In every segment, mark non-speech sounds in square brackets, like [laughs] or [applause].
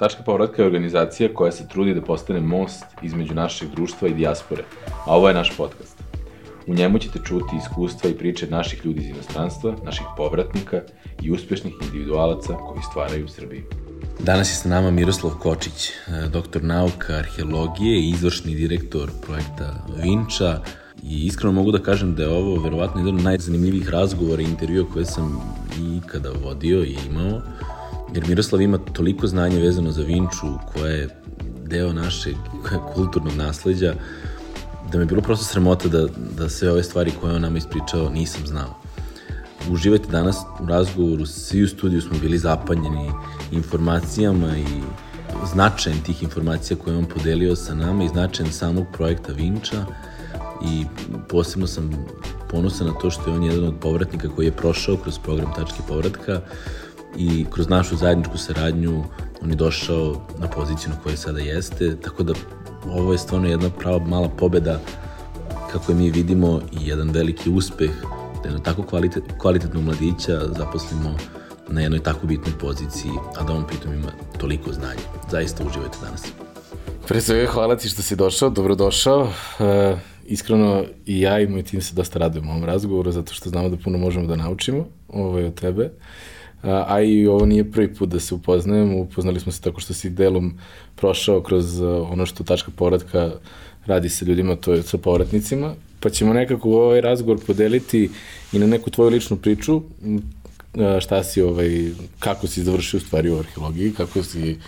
Tačka povratka je organizacija koja se trudi da postane most između našeg društva i dijaspore, a ovo je naš podcast. U njemu ćete čuti iskustva i priče naših ljudi iz inostranstva, naših povratnika i uspešnih individualaca koji stvaraju u Srbiji. Danas je sa nama Miroslav Kočić, doktor nauka, arheologije i izvršni direktor projekta Vinča, I iskreno mogu da kažem da je ovo verovatno jedan od najzanimljivijih razgovora i intervjua koje sam ikada vodio i imao, jer Miroslav ima toliko znanja vezano za Vinču, koja je deo našeg kulturnog nasledđa, da mi je bilo prosto sramota da, da sve ove stvari koje on nama ispričao nisam znao. Uživajte danas u razgovoru, svi u studiju smo bili zapanjeni informacijama i značajem tih informacija koje on podelio sa nama i značajem samog projekta Vinča i posebno sam ponosan na to što je on jedan od povratnika koji je prošao kroz program Tačke povratka i kroz našu zajedničku saradnju on je došao na poziciju na kojoj sada jeste, tako da ovo je stvarno jedna prava mala pobeda kako je mi vidimo i jedan veliki uspeh da jedno tako kvalitet, kvalitetnog mladića zaposlimo na jednoj tako bitnoj poziciji, a da on pritom ima toliko znanja. Zaista uživajte danas. Pre svega hvala ti što si došao, dobrodošao. Uh, iskreno i ja i moj tim se dosta radujemo ovom razgovoru zato što znamo da puno možemo da naučimo ovaj, od tebe. A, i ovo nije prvi put da se upoznajemo, upoznali smo se tako što si delom prošao kroz ono što tačka povratka radi sa ljudima, to je sa povratnicima, pa ćemo nekako ovaj razgovor podeliti i na neku tvoju ličnu priču, šta si, ovaj, kako si završio u stvari u arheologiji, kako si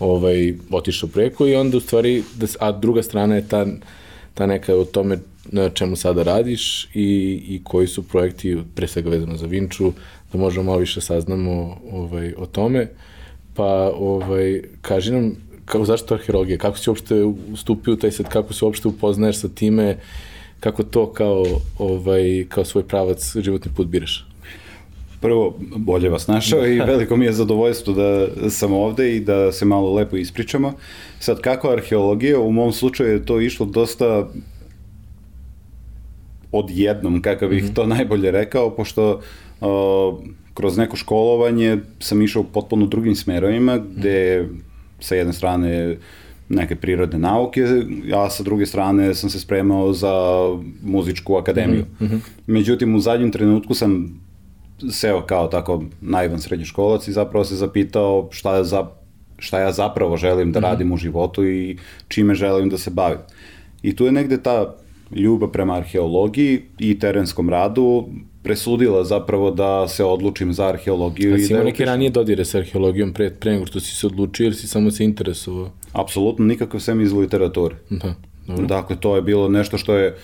ovaj, otišao preko i onda u stvari, da, a druga strana je ta ta neka o tome na čemu sada radiš i, i koji su projekti, pre svega vezano za Vinču, da možemo malo više saznamo ovaj, o tome. Pa, ovaj, kaži nam, kako, zašto arheologija? Kako si uopšte ustupio u taj set, kako se uopšte upoznaješ sa time, kako to kao, ovaj, kao svoj pravac životni put biraš? Prvo, bolje vas našao i veliko mi je zadovoljstvo da sam ovde i da se malo lepo ispričamo. Sad, kako arheologija, u mom slučaju je to išlo dosta odjednom, kakav bih mm -hmm. to najbolje rekao, pošto uh, kroz neko školovanje sam išao potpuno drugim smerovima, gde sa jedne strane neke prirodne nauke, a sa druge strane sam se spremao za muzičku akademiju. Mm -hmm. Međutim, u zadnjem trenutku sam seo kao tako naivan srednjoškolac i zapravo se zapitao šta, je za, šta ja zapravo želim da mm -hmm. radim u životu i čime želim da se bavim. I tu je negde ta ljubav prema arheologiji i terenskom radu presudila zapravo da se odlučim za arheologiju. A si da imao neke ranije dodire sa arheologijom pre, pre nego što si se odlučio ili si samo se interesovao? Apsolutno nikakav sem iz literature. Da, dobro. Dakle, to je bilo nešto što je u,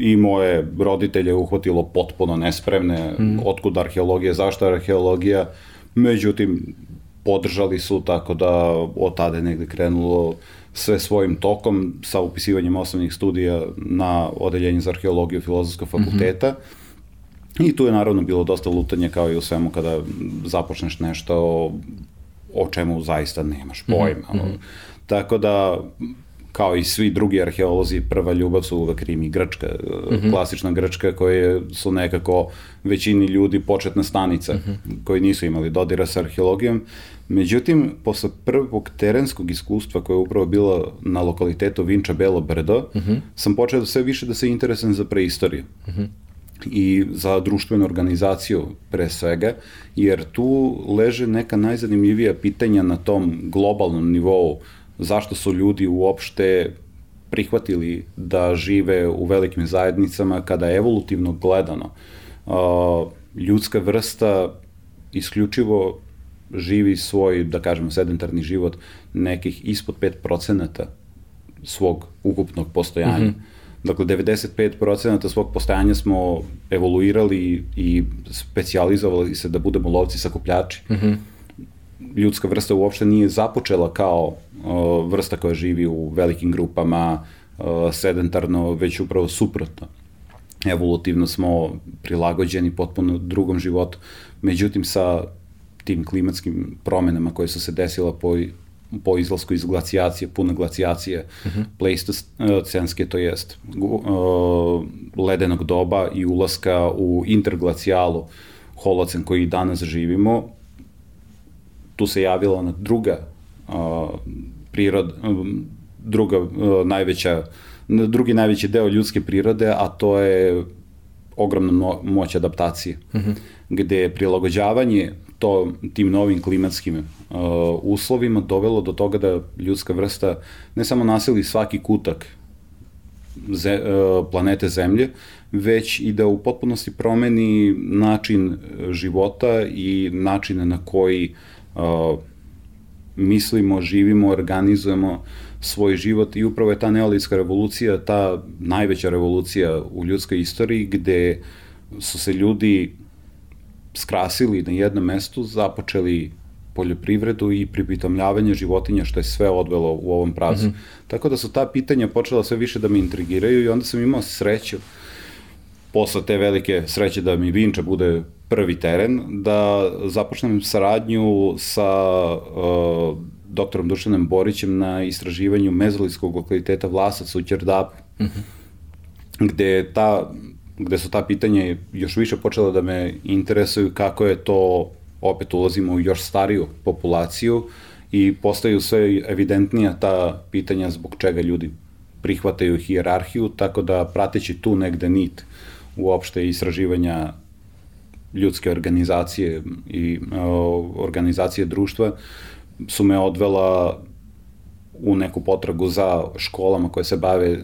i moje roditelje uhvatilo potpuno nespremne, mm. otkud arheologija, zašto arheologija, međutim, podržali su tako da od tada je negde krenulo sve svojim tokom sa upisivanjem osnovnih studija na odeljenju za arheologiju Filozofskog fakulteta. Mm -hmm. I tu je naravno bilo dosta lutanja kao i u svemu kada započneš nešto o, o čemu zaista nemaš mhm, pojma. Mm -hmm. Tako da kao i svi drugi arheolozi, prva ljubav su uvek Rim i Grčka, mm -hmm. klasična Grčka koje su nekako većini ljudi početna stanica, mm -hmm. koji nisu imali dodira sa arheologijom. Međutim, posle prvog terenskog iskustva koje je upravo bilo na lokalitetu Vinča Belo Brdo, mm -hmm. sam počeo sve više da se interesujem za preistoriju. Mm -hmm i za društvenu organizaciju pre svega, jer tu leže neka najzanimljivija pitanja na tom globalnom nivou zašto su ljudi uopšte prihvatili da žive u velikim zajednicama kada evolutivno gledano ljudska vrsta isključivo živi svoj, da kažemo, sedentarni život nekih ispod 5% svog ukupnog postojanja. Mm -hmm. Dakle, 95% svog postojanja smo evoluirali i specializovali se da budemo lovci sakupljači. Mm -hmm ljudska vrsta uopšte nije započela kao vrsta koja živi u velikim grupama, sedentarno, već upravo suprotno. Evolutivno smo prilagođeni potpuno drugom životu. Međutim, sa tim klimatskim promenama koje su se desila po, po izlasku iz glacijacije, pune glacijacije, uh mhm. -huh. pleistocenske, to jest uh, ledenog doba i ulaska u interglacijalu holocen koji danas živimo, tu se javila ona druga prirod, druga najveća, drugi najveći deo ljudske prirode, a to je ogromna moć adaptacije, uh mhm. -huh. gde je prilagođavanje to, tim novim klimatskim uh, uslovima dovelo do toga da ljudska vrsta ne samo nasili svaki kutak ze, uh, planete Zemlje, već i da u potpunosti promeni način života i načine na koji uh, mislimo, živimo, organizujemo svoj život i upravo je ta neolitska revolucija, ta najveća revolucija u ljudskoj istoriji gde su se ljudi skrasili na jednom mestu, započeli poljoprivredu i pripitomljavanje životinja, što je sve odvelo u ovom pravcu. Mm -hmm. Tako da su ta pitanja počela sve više da me intrigiraju i onda sam imao sreću posle te velike sreće da mi Vinča bude prvi teren, da započnem saradnju sa uh, doktorom Dušanem Borićem na istraživanju mezolitskog lokaliteta Vlasac u Ćerdapu, mm -hmm. gde, ta, gde su ta pitanja još više počela da me interesuju kako je to, opet ulazimo u još stariju populaciju i postaju sve evidentnija ta pitanja zbog čega ljudi prihvataju hijerarhiju, tako da prateći tu negde nit uopšte istraživanja ljudske organizacije i uh, organizacije društva su me odvela u neku potragu za školama koje se bave uh,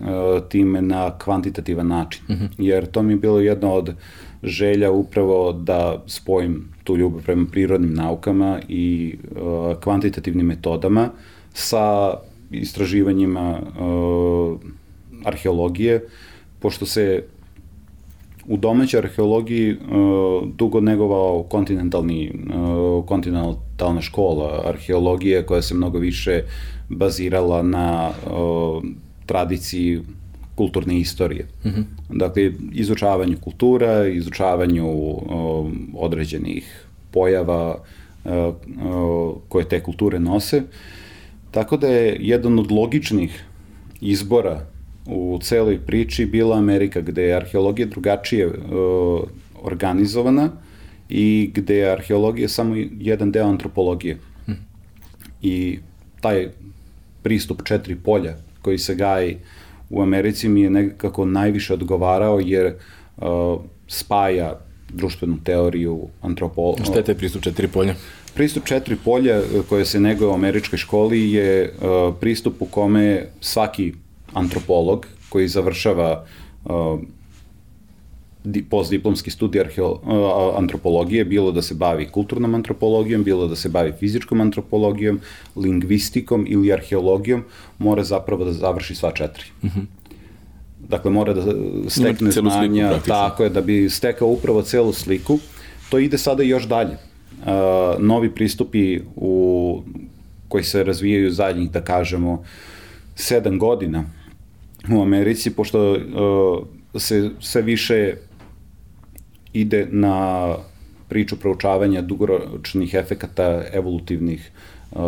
time na kvantitativan način. Mm -hmm. Jer to mi je bilo jedna od želja upravo da spojim tu ljubav prema prirodnim naukama i uh, kvantitativnim metodama sa istraživanjima uh, arheologije, pošto se u domaćoj arheologiji uh, dugo negovao kontinentalni, uh, kontinentalna škola arheologije koja se mnogo više bazirala na uh, tradiciji kulturne istorije. Mm -hmm. Dakle, izučavanju kultura, izučavanju uh, određenih pojava uh, uh, koje te kulture nose. Tako da je jedan od logičnih izbora u celoj priči bila Amerika, gde je arheologija drugačije uh, organizovana i gde je arheologija samo jedan deo antropologije. Hm. I taj pristup četiri polja koji se gaji u Americi mi je nekako najviše odgovarao jer uh, spaja društvenu teoriju, antropologiju. Šta je taj pristup četiri polja? Pristup četiri polja koje se neguje u američkoj školi je uh, pristup u kome svaki antropolog koji završava uh, postdiplomski studij arheo, uh, antropologije, bilo da se bavi kulturnom antropologijom, bilo da se bavi fizičkom antropologijom, lingvistikom ili arheologijom, mora zapravo da završi sva četiri. Mm -hmm. Dakle, mora da stekne znanja, sliku, tako je, da bi stekao upravo celu sliku. To ide sada još dalje. Uh, novi pristupi u, koji se razvijaju zadnjih, da kažemo, sedam godina, u Americi, pošto uh, se sve više ide na priču proučavanja dugoročnih efekata evolutivnih uh,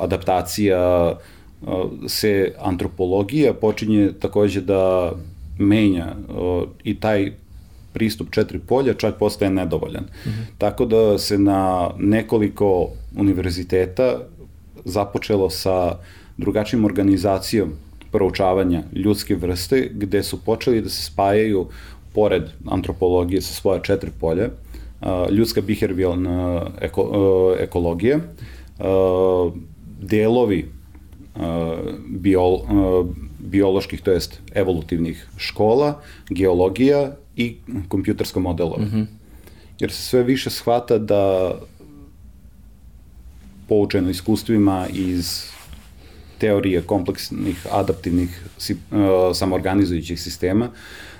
adaptacija, uh, se antropologija počinje takođe da menja uh, i taj pristup četiri polja čak postaje nedovoljan. Mm -hmm. Tako da se na nekoliko univerziteta započelo sa drugačijom organizacijom proučavanja ljudske vrste, gde su počeli da se spajaju, pored antropologije sa svoja četiri polja, ljudska behavioralna eko, ekologija, delovi biol, bioloških, to jest evolutivnih škola, geologija i kompjutersko modelovanje. Mm -hmm. Jer se sve više shvata da poučeno iskustvima iz teorije kompleksnih adaptivnih uh, samorganizujućih sistema,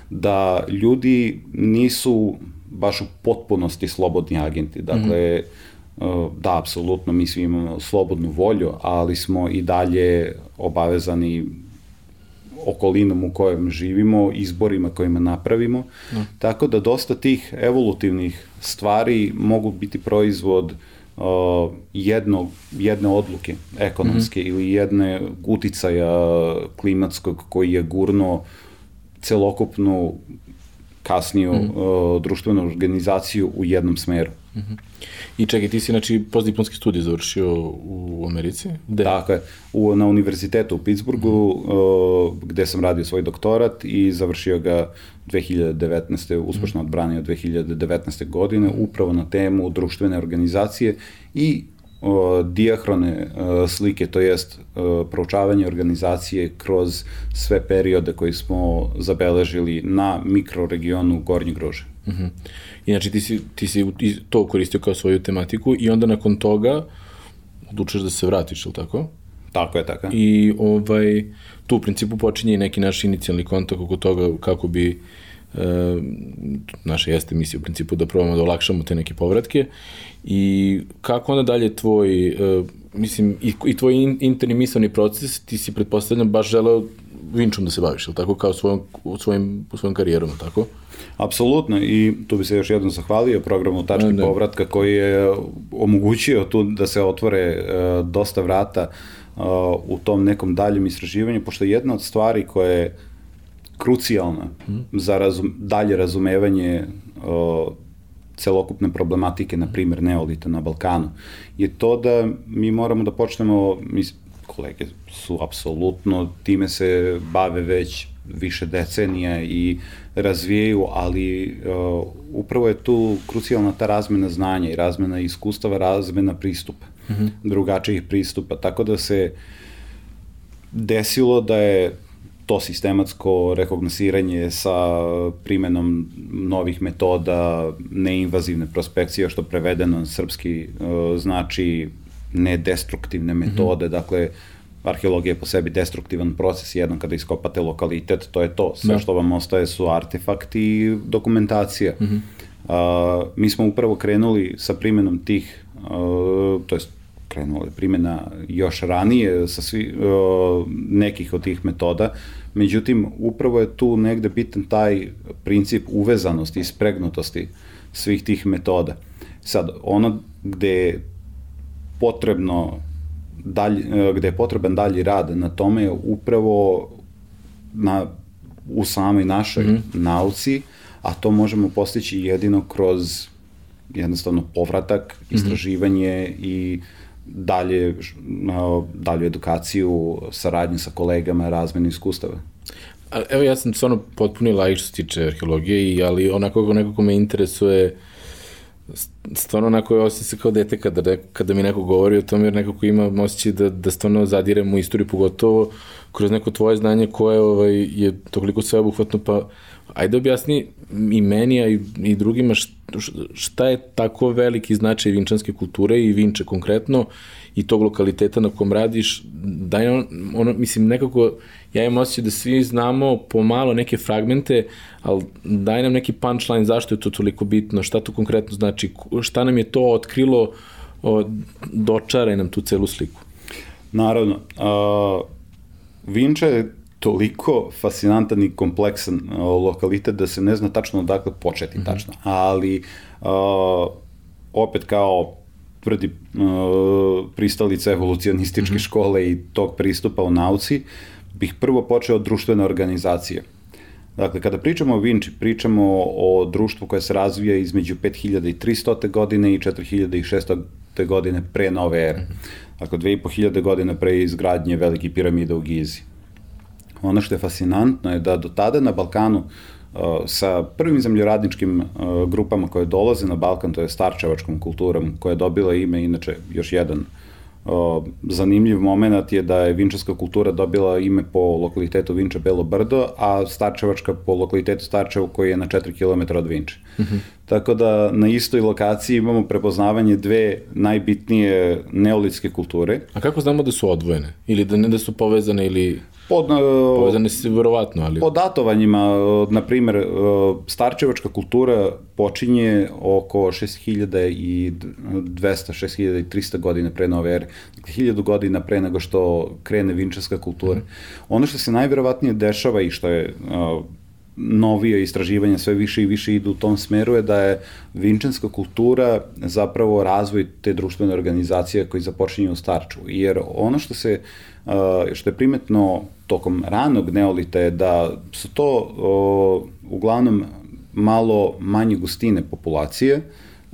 da ljudi nisu baš u potpunosti slobodni agenti. Dakle, mm -hmm. da, apsolutno, mi svi imamo slobodnu volju, ali smo i dalje obavezani okolinom u kojem živimo, izborima kojima napravimo. Mm. Tako da dosta tih evolutivnih stvari mogu biti proizvod uh, uh, jednog, jedne odluke ekonomske mm -hmm. ili jedne uticaja klimatskog koji je gurno celokupnu kasniju mm -hmm. uh, društvenu organizaciju u jednom smeru. Uh -huh. I čekaj, ti si znači postdiplomski studij završio u Americi? Gde? Tako je, u, na univerzitetu u Pittsburghu, uh -huh. uh, gde sam radio svoj doktorat i završio ga 2019. uspešno odbranio 2019. godine, upravo na temu društvene organizacije i o, dijahrone o, slike, to jest o, proučavanje organizacije kroz sve periode koji smo zabeležili na mikroregionu Gornje Grože. Uh mhm. -huh. Inači ti si, ti si to koristio kao svoju tematiku i onda nakon toga odlučeš da se vratiš, ili tako? Tako je, tako je. I ovaj, tu u principu počinje i neki naš inicijalni kontakt oko toga kako bi e, naša jeste misija u principu da probamo da olakšamo te neke povratke i kako onda dalje tvoj, e, mislim, i, i tvoj in, interni mislani proces, ti si pretpostavljam baš želeo vinčom da se baviš, ili tako, kao svojom, svojim, svojom karijerom, tako? Apsolutno i tu bi se još jednom zahvalio programu Tački ne, povratka koji je omogućio tu da se otvore uh, dosta vrata uh, u tom nekom daljem istraživanju, pošto jedna od stvari koje je krucijalna hmm. za razum, dalje razumevanje uh, celokupne problematike, na primjer neolita na Balkanu, je to da mi moramo da počnemo, mi, kolege su apsolutno, time se bave već više decenija i razvijaju, ali uh, upravo je tu krucijalna ta razmena znanja i razmena iskustava, razmena pristupa, mm -hmm. drugačijih pristupa, tako da se desilo da je to sistematsko rekognosiranje sa primenom novih metoda neinvazivne prospekcije, što prevedeno na srpski uh, znači nedestruktivne metode, mm -hmm. dakle arheologija je po sebi destruktivan proces, jednom kada iskopate lokalitet, to je to. Sve da. što vam ostaje su artefakti i dokumentacija. Mm -hmm. uh, mi smo upravo krenuli sa primenom tih, uh, to jest krenula je primjena još ranije sa svi, uh, nekih od tih metoda, međutim, upravo je tu negde bitan taj princip uvezanosti i spregnutosti svih tih metoda. Sad, ono gde potrebno dalj, e, gde je potreban dalji rad na tome je upravo na, u samoj našoj mm nauci, a to možemo postići jedino kroz jednostavno povratak, mhm. istraživanje mm i dalje, dalju edukaciju, saradnju sa kolegama, razmenu iskustava. Evo ja sam stvarno potpuni lajk što se tiče arheologije, ali onako nekako me interesuje uh, stvarno onako osjećam se kao dete kada, kada mi neko govori o tome, jer nekako imam osjećaj da, da stvarno zadirem u istoriju, pogotovo kroz neko tvoje znanje koje ovaj, je toliko sveobuhvatno, pa ajde objasni i meni, a i, i drugima šta je tako veliki značaj vinčanske kulture i vinče konkretno i tog lokaliteta na kom radiš, daj on, ono, mislim, nekako ja imam osjećaj da svi znamo pomalo neke fragmente, ali daj nam neki punchline zašto je to toliko bitno, šta to konkretno znači, šta nam je to otkrilo, dočaraj nam tu celu sliku. Naravno. Uh, Vinča je toliko fascinantan i kompleksan uh, lokalitet da se ne zna tačno odakle početi mm -hmm. tačno. Ali uh, opet kao tvrdi uh, pristalica evolucionističke mm -hmm. škole i tog pristupa u nauci, bih prvo počeo od društvene organizacije. Dakle, kada pričamo o Vinči, pričamo o društvu koje se razvija između 5300. godine i 4600. godine pre nove ere. Dakle, 2500 godine pre izgradnje velike piramide u Gizi. Ono što je fascinantno je da do tada na Balkanu uh, sa prvim zemljoradničkim uh, grupama koje dolaze na Balkan, to je starčevačkom kulturom, koja je dobila ime, inače, još jedan uh, O, zanimljiv moment je da je vinčarska kultura dobila ime po lokalitetu Vinča Belo Brdo, a Starčevačka po lokalitetu Starčevo koji je na 4 km od Vinče. Mm -hmm. Tako da na istoj lokaciji imamo prepoznavanje dve najbitnije neolitske kulture. A kako znamo da su odvojene? Ili da ne da su povezane ili... Pod, Povezane se verovatno, ali... Po datovanjima, na primer, starčevačka kultura počinje oko 6200, 6300 godina pre nove ere. Dakle, 1000 godina pre nego što krene vinčarska kultura. Mm. Ono što se najverovatnije dešava i što je novije istraživanja sve više i više idu u tom smeru je da je vinčanska kultura zapravo razvoj te društvene organizacije koji započinje u Starču. Jer ono što se što je primetno tokom ranog neolita je da su to uglavnom malo manje gustine populacije,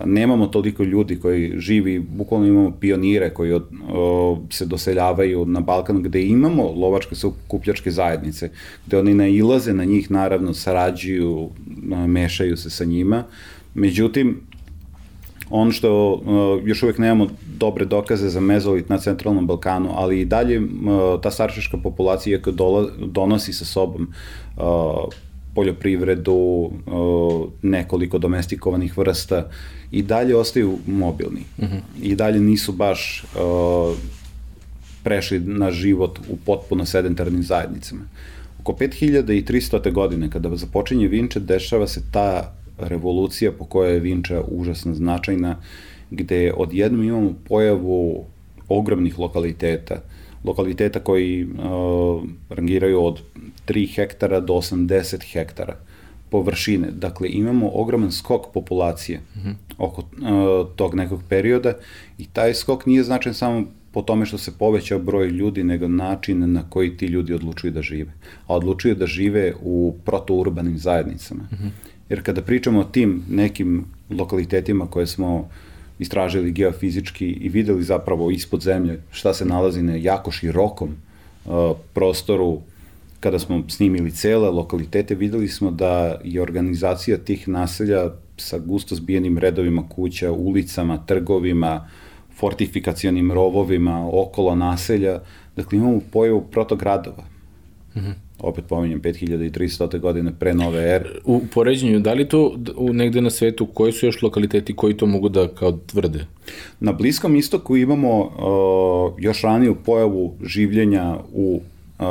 nemamo toliko ljudi koji živi, bukvalno imamo pionire koji od, o, se doseljavaju na Balkan, gde imamo lovačke kupljačke zajednice, gde oni nailaze na njih, naravno, sarađuju, mešaju se sa njima, međutim, ono što uh, još uvek nemamo dobre dokaze za mezolit na centralnom Balkanu, ali i dalje uh, ta staršiška populacija iako dola, donosi sa sobom uh, poljoprivredu, uh, nekoliko domestikovanih vrsta i dalje ostaju mobilni. Uh mhm. -huh. I dalje nisu baš uh, prešli na život u potpuno sedentarnim zajednicama. Oko 5300. godine, kada započinje Vinče, dešava se ta revolucija po kojoj je Vinča užasno značajna, gde odjednom imamo pojavu ogromnih lokaliteta, lokaliteta koji uh, rangiraju od 3 hektara do 80 hektara površine. Dakle, imamo ogroman skok populacije mm -hmm. oko uh, tog nekog perioda i taj skok nije značajan samo po tome što se povećao broj ljudi, nego način na koji ti ljudi odlučuju da žive. A odlučuju da žive u protourbanim zajednicama. Mm -hmm. Jer kada pričamo o tim nekim lokalitetima koje smo istražili geofizički i videli zapravo ispod zemlje šta se nalazi na jako širokom uh, prostoru. Kada smo snimili cele lokalitete, videli smo da je organizacija tih naselja sa gusto zbijenim redovima kuća, ulicama, trgovima, fortifikacionim rovovima okolo naselja, dakle imamo pojavu protogradova. Mm -hmm opet pominjem 5300. godine pre nove ere. U poređenju, da li to u, negde na svetu, koji su još lokaliteti koji to mogu da kao tvrde? Na Bliskom istoku imamo uh, još raniju pojavu življenja u uh,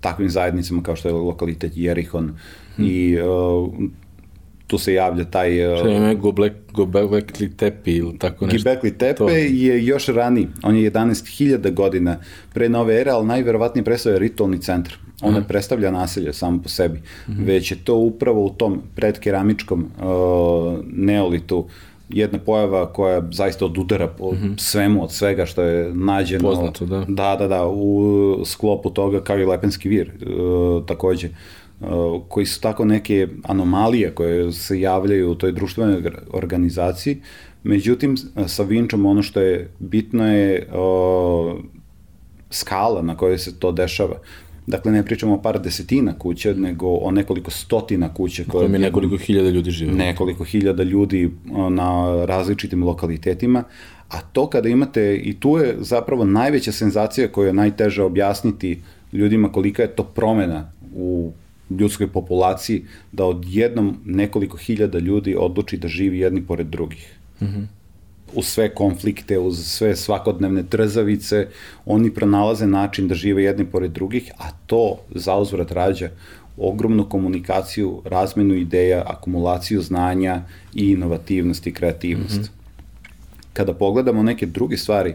takvim zajednicama kao što je lokalitet Jerihon hmm. i uh, tu se javlja taj... Uh, Što je Goblek, Gobekli Tepe ili tako nešto? Gobekli Tepe to. je još rani, on je 11.000 godina pre nove ere, ali najverovatnije predstavlja ritualni centar. On ne predstavlja naselje samo po sebi, mm -hmm. već je to upravo u tom predkeramičkom uh, neolitu jedna pojava koja zaista odudara po mm -hmm. svemu od svega što je nađeno. Poznato, da. Da, da, da, u sklopu toga kao i Lepenski vir uh, takođe. Uh, Uh, koji su tako neke anomalije koje se javljaju u toj društvenoj organizaciji. Međutim, sa Vinčom ono što je bitno je o, uh, skala na kojoj se to dešava. Dakle, ne pričamo o par desetina kuća, nego o nekoliko stotina kuća. Koje mi nekoliko hiljada ljudi žive. Nekoliko hiljada ljudi uh, na različitim lokalitetima. A to kada imate, i tu je zapravo najveća senzacija koja je najteže objasniti ljudima kolika je to promena u ljudskoj populaciji da odjednom nekoliko hiljada ljudi odluči da živi jedni pored drugih. Mm -hmm. Uz sve konflikte, uz sve svakodnevne trzavice, oni pronalaze način da žive jedni pored drugih, a to zauzvrat rađa ogromnu komunikaciju, razmenu ideja, akumulaciju znanja i inovativnost i kreativnost. Mm -hmm. Kada pogledamo neke druge stvari,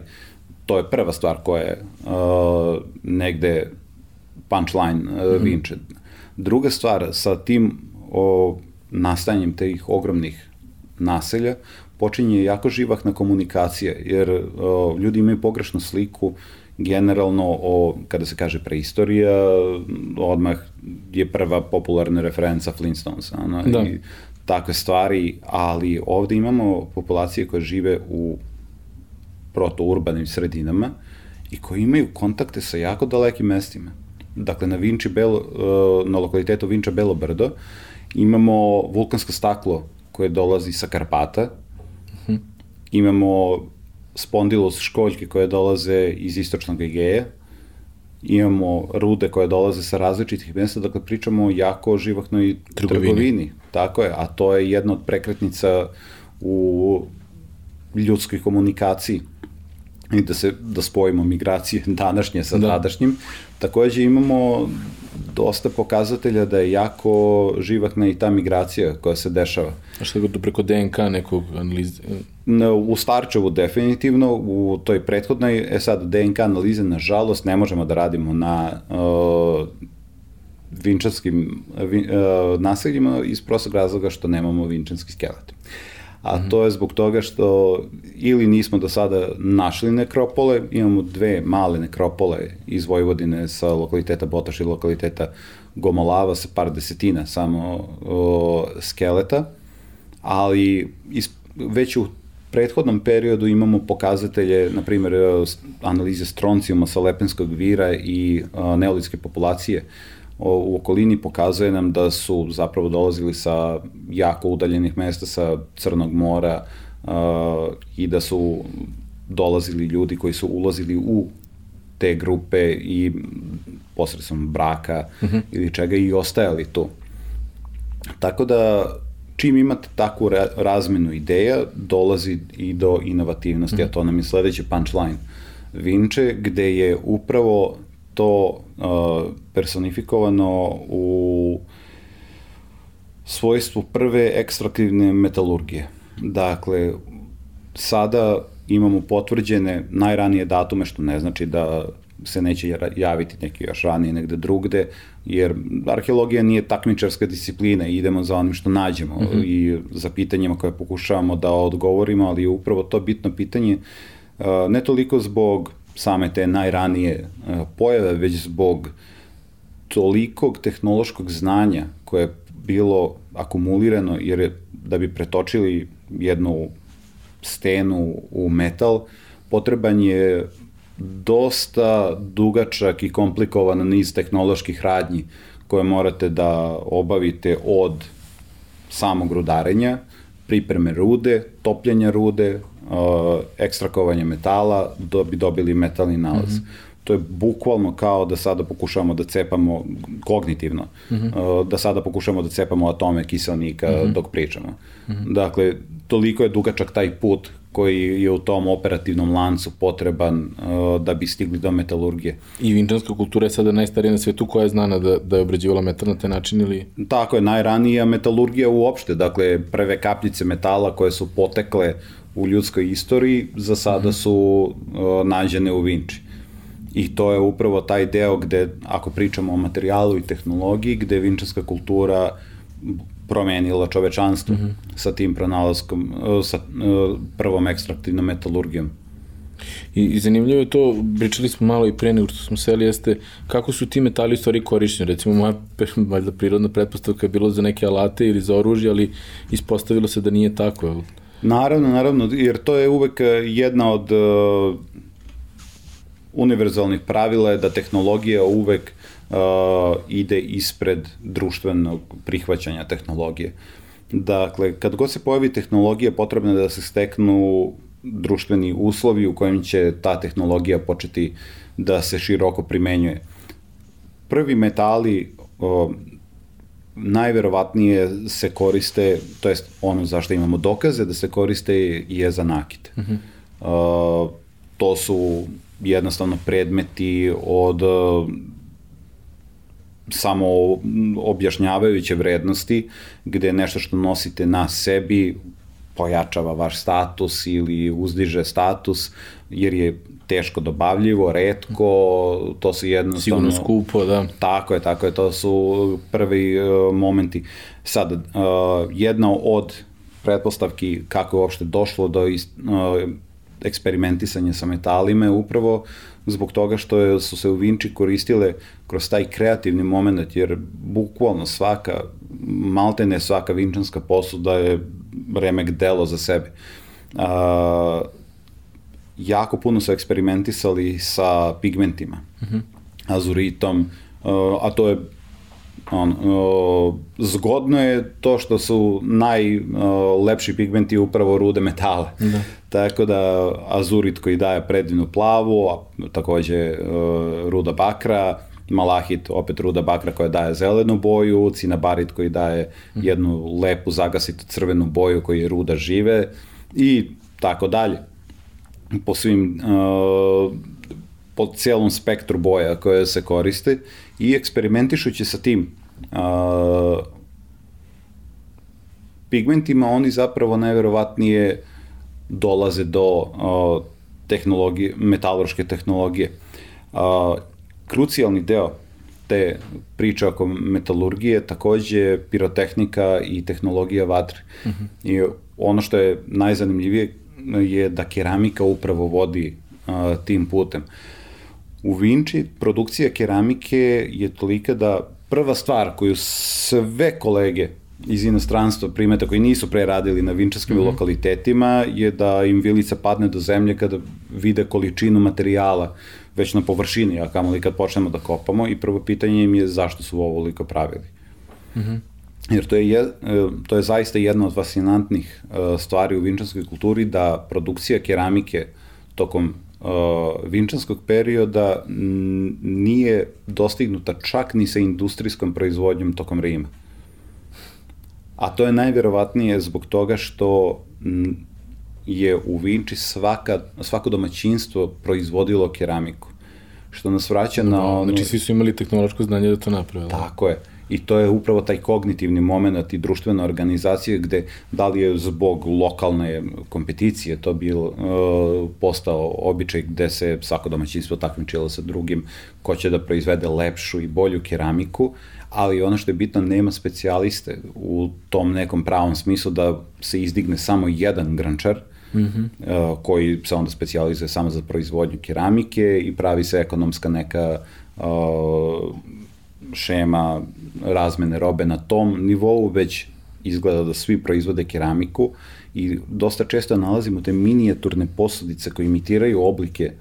to je prva stvar koja je uh, negde punchline uh, mm -hmm. Vinče. Druga stvar, sa tim o, nastajanjem tih ogromnih naselja, počinje jako živahna komunikacija, jer o, ljudi imaju pogrešnu sliku generalno o, kada se kaže preistorija, odmah je prva popularna referenca Flintstones, ano, da. i takve stvari, ali ovde imamo populacije koje žive u protourbanim sredinama i koji imaju kontakte sa jako dalekim mestima dakle na Vinči Belo, uh, na lokalitetu Vinča Belo Brdo, imamo vulkansko staklo koje dolazi sa Karpata, uh mhm. -huh. imamo spondilus školjke koje dolaze iz istočnog Egeja, imamo rude koje dolaze sa različitih mesta, dakle pričamo o jako živahnoj trgovini. trgovini. Tako je, a to je jedna od prekretnica u ljudskoj komunikaciji i da se da spojimo migracije [laughs] današnje sa da. tadašnjim. Takođe imamo dosta pokazatelja da je jako živahna i ta migracija koja se dešava. A što je preko DNK nekog analize? U Starčevu definitivno, u toj prethodnoj, e sad DNK analize nažalost ne možemo da radimo na uh, vinčanskim vin, uh, naseljima iz prostog razloga što nemamo vinčanski skelet. Uh, a to je zbog toga što ili nismo do sada našli nekropole, imamo dve male nekropole iz Vojvodine sa lokaliteta Botaš i lokaliteta Gomolava sa par desetina samo o, skeleta, ali is, već u prethodnom periodu imamo pokazatelje, na primjer, analize stroncijuma sa lepenskog vira i neolitske populacije u okolini pokazuje nam da su zapravo dolazili sa jako udaljenih mesta sa Crnog mora uh, i da su dolazili ljudi koji su ulazili u te grupe i posredstvom braka uh mhm. -huh. ili čega i ostajali tu. Tako da čim imate takvu razmenu ideja, dolazi i do inovativnosti, -huh. a to nam je sledeći punchline Vinče, gde je upravo to uh, personifikovano u svojstvu prve ekstraktivne metalurgije. Dakle, sada imamo potvrđene najranije datume, što ne znači da se neće javiti neki još ranije negde drugde, jer arheologija nije takmičarska disciplina i idemo za onim što nađemo mm -hmm. i za pitanjima koje pokušavamo da odgovorimo, ali upravo to bitno pitanje ne toliko zbog same te najranije e, pojave, već zbog tolikog tehnološkog znanja koje je bilo akumulirano, jer je, da bi pretočili jednu stenu u metal, potreban je dosta dugačak i komplikovan niz tehnoloških radnji koje morate da obavite od samog rudarenja, pripreme rude, topljenja rude, uh, ekstrakovanje metala da bi dobili metalni nalaz. Mm -hmm. To je bukvalno kao da sada pokušavamo da cepamo kognitivno, mm -hmm. uh, da sada pokušavamo da cepamo atome kiselnika mm -hmm. dok pričamo. Mm -hmm. Dakle, toliko je dugačak taj put koji je u tom operativnom lancu potreban uh, da bi stigli do metalurgije. I vinčanska kultura je sada najstarija na svetu koja je znana da, da je obrađivala metal na taj način ili? Tako je, najranija metalurgija uopšte, dakle prve kapljice metala koje su potekle u ljudskoj istoriji za sada su uh, nađene u Vinči. I to je upravo taj deo gde, ako pričamo o materijalu i tehnologiji, gde je vinčanska kultura promenila čovečanstvo mm -hmm. sa tim pronalaskom, uh, sa uh, prvom ekstraktivnom metalurgijom. I, I zanimljivo je to, pričali smo malo i pre nego što smo seli, jeste kako su ti metali u stvari korišćeni. Recimo, moja valjda prirodna pretpostavka je bilo za neke alate ili za oružje, ali ispostavilo se da nije tako. Naravno, naravno, jer to je uvek jedna od uh, univerzalnih pravila je da tehnologija uvek uh, ide ispred društvenog prihvaćanja tehnologije. Dakle, kad god se pojavi tehnologija, potrebno je da se steknu društveni uslovi u kojim će ta tehnologija početi da se široko primenjuje. Prvi metali uh, najverovatnije se koriste, to jest ono zašto imamo dokaze da se koriste je za nakit. Uh -huh. uh, to su jednostavno predmeti od uh, samo objašnjavajuće vrednosti, gde nešto što nosite na sebi pojačava vaš status ili uzdiže status, jer je teško dobavljivo, redko, to su jednostavno... Sigurno skupo, da. Tako je, tako je, to su prvi uh, momenti. Sad, uh, jedna od pretpostavki kako je uopšte došlo do ist, uh, eksperimentisanja sa metalima je upravo zbog toga što je, su se u Vinči koristile kroz taj kreativni moment, jer bukvalno svaka, maltene svaka vinčanska posuda je remek delo za sebe. Uh, jako puno su eksperimentisali sa pigmentima, mm -hmm. azuritom, uh, a to je on, uh, zgodno je to što su najlepši uh, pigmenti upravo rude metala. Da. [laughs] Tako da azurit koji daje predivnu plavu, a takođe uh, ruda bakra, malahit, opet ruda bakra koja daje zelenu boju, cinabarit koji daje mhm. jednu lepu zagasitu crvenu boju koji je ruda žive i tako dalje po svim, uh, po cijelom spektru boja koje se koriste i eksperimentišući sa tim uh, pigmentima, oni zapravo najverovatnije dolaze do uh, tehnologije, metalurške tehnologije. Uh, krucijalni deo te priče oko metalurgije takođe pirotehnika i tehnologija vatre. Uh mhm. -huh. I ono što je najzanimljivije je da keramika upravo vodi a, tim putem. U Vinči produkcija keramike je tolika da prva stvar koju sve kolege iz inostranstva primeta koji nisu pre radili na vinčarskim mm -hmm. lokalitetima je da im vilica padne do zemlje kada vide količinu materijala već na površini, a kamo li kad počnemo da kopamo i prvo pitanje im je zašto su ovo ovoliko pravili. Mm -hmm. Jer to je, je, to je zaista jedna od fascinantnih e, stvari u vinčanskoj kulturi da produkcija keramike tokom uh, vinčanskog perioda nije dostignuta čak ni sa industrijskom proizvodnjom tokom Rima. A to je najverovatnije zbog toga što je u Vinči svaka, svako domaćinstvo proizvodilo keramiku. Što nas vraća no, na ono... Znači svi su imali tehnološko znanje da to naprave. Tako je. I to je upravo taj kognitivni moment i društvena organizacija gde da li je zbog lokalne kompeticije to bil uh, postao običaj gde se svako domaćinstvo takmičilo sa drugim ko će da proizvede lepšu i bolju keramiku, ali ono što je bitno, nema specijaliste u tom nekom pravom smislu da se izdigne samo jedan grančar, mm -hmm. uh, koji se onda specijalizuje samo za proizvodnju keramike i pravi se ekonomska neka uh, šema razmene robe na tom nivou, već izgleda da svi proizvode keramiku i dosta često nalazimo te minijaturne posudice koje imitiraju oblike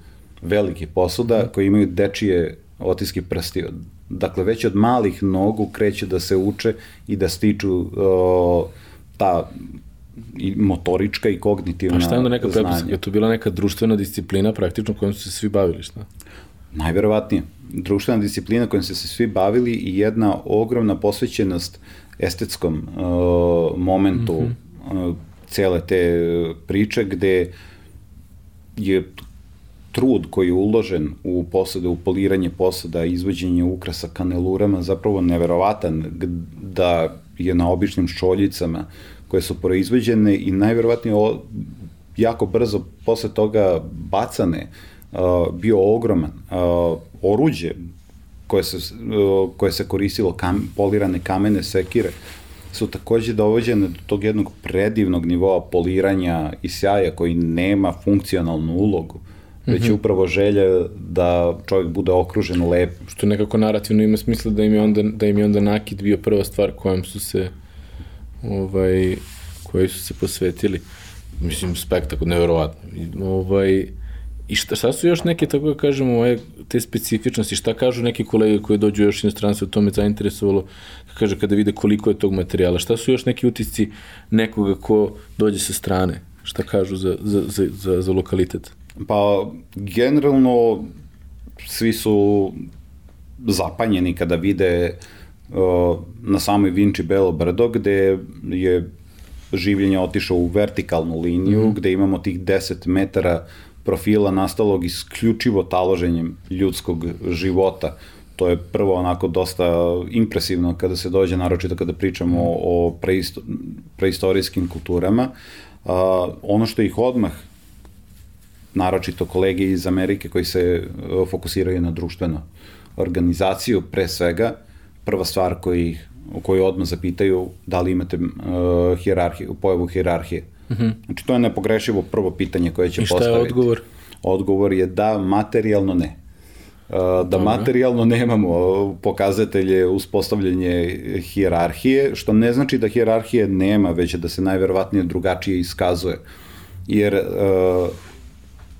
velike posuda, koje imaju dečije otiske prsti. Dakle, već od malih nogu kreće da se uče i da stiču o, ta i motorička i kognitivna znanja. A šta je onda neka prepiska? Je to bila neka društvena disciplina praktično kojom su se svi bavili, šta? Najverovatnije. Društvena disciplina kojom se svi bavili i jedna ogromna posvećenost estetskom uh, momentu mm -hmm. uh, cele te priče gde je trud koji je uložen u posade, u poliranje posada, izvođenje ukrasa kanelurama zapravo neverovatan da je na običnim šoljicama koje su proizvođene i najverovatnije jako brzo posle toga bacane uh, bio ogroman oruđe koje se, koje se koristilo kam, polirane kamene sekire su takođe dovođene do tog jednog predivnog nivoa poliranja i sjaja koji nema funkcionalnu ulogu već je mhm. upravo želja da čovjek bude okružen lep. Što nekako narativno ima smisla da im je onda, da im je onda nakid bio prva stvar kojom su se ovaj, koji su se posvetili. Mislim, spektakl, nevjerovatno. Ovaj, I šta, šta su još neke, tako da kažemo, ovaj, te specifičnosti, šta kažu neki kolege koji dođu još inostranstvo, o tome zainteresovalo, kaže, kada vide koliko je tog materijala, šta su još neki utisci nekoga ko dođe sa strane, šta kažu za, za, za, za, za lokalitet? Pa, generalno, svi su zapanjeni kada vide uh, na samoj Vinči Belo brdo, gde je življenje otišao u vertikalnu liniju, mm. gde imamo tih 10 metara profila nastalog isključivo taloženjem ljudskog života. To je prvo onako dosta impresivno kada se dođe, naročito kada pričamo mm. o preisto, preistorijskim kulturama. Uh, ono što ih odmah naročito kolege iz Amerike koji se e, fokusiraju na društvenu organizaciju, pre svega, prva stvar koji, kojoj odmah zapitaju da li imate uh, pojavu hijerarhije. Mm -hmm. Znači, to je nepogrešivo prvo pitanje koje će postaviti. I šta je odgovor? Odgovor je da, materijalno ne. Uh, da Dobre. materijalno nemamo pokazatelje uspostavljanje hijerarhije, što ne znači da hijerarhije nema, već da se najverovatnije drugačije iskazuje. Jer uh,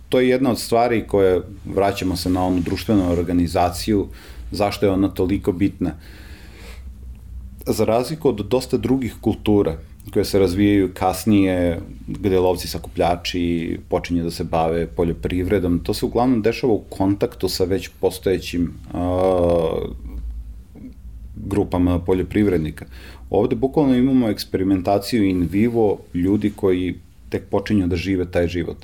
to je jedna od stvari koje, vraćamo se na onu društvenu organizaciju, zašto je ona toliko bitna. Za razliku od dosta drugih kultura koje se razvijaju kasnije, gde lovci sakupljači počinje da se bave poljoprivredom, to se uglavnom dešava u kontaktu sa već postojećim a, grupama poljoprivrednika. Ovde bukvalno imamo eksperimentaciju in vivo ljudi koji tek počinju da žive taj život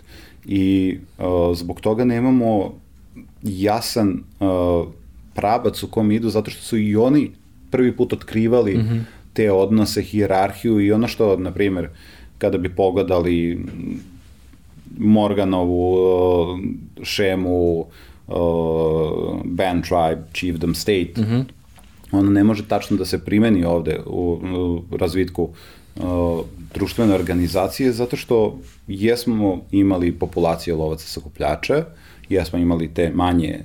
i uh, zbog toga nemamo jasan uh, prabac u kom idu, zato što su i oni prvi put otkrivali mm -hmm. Te odnose, hijerarhiju i ono što, na primjer, kada bi pogledali Morganovu šemu band tribe, chiefdom state, mm -hmm. ona ne može tačno da se primeni ovde u, u razvitku društvene organizacije zato što jesmo imali populacije lovaca sakupljača, jesmo imali te manje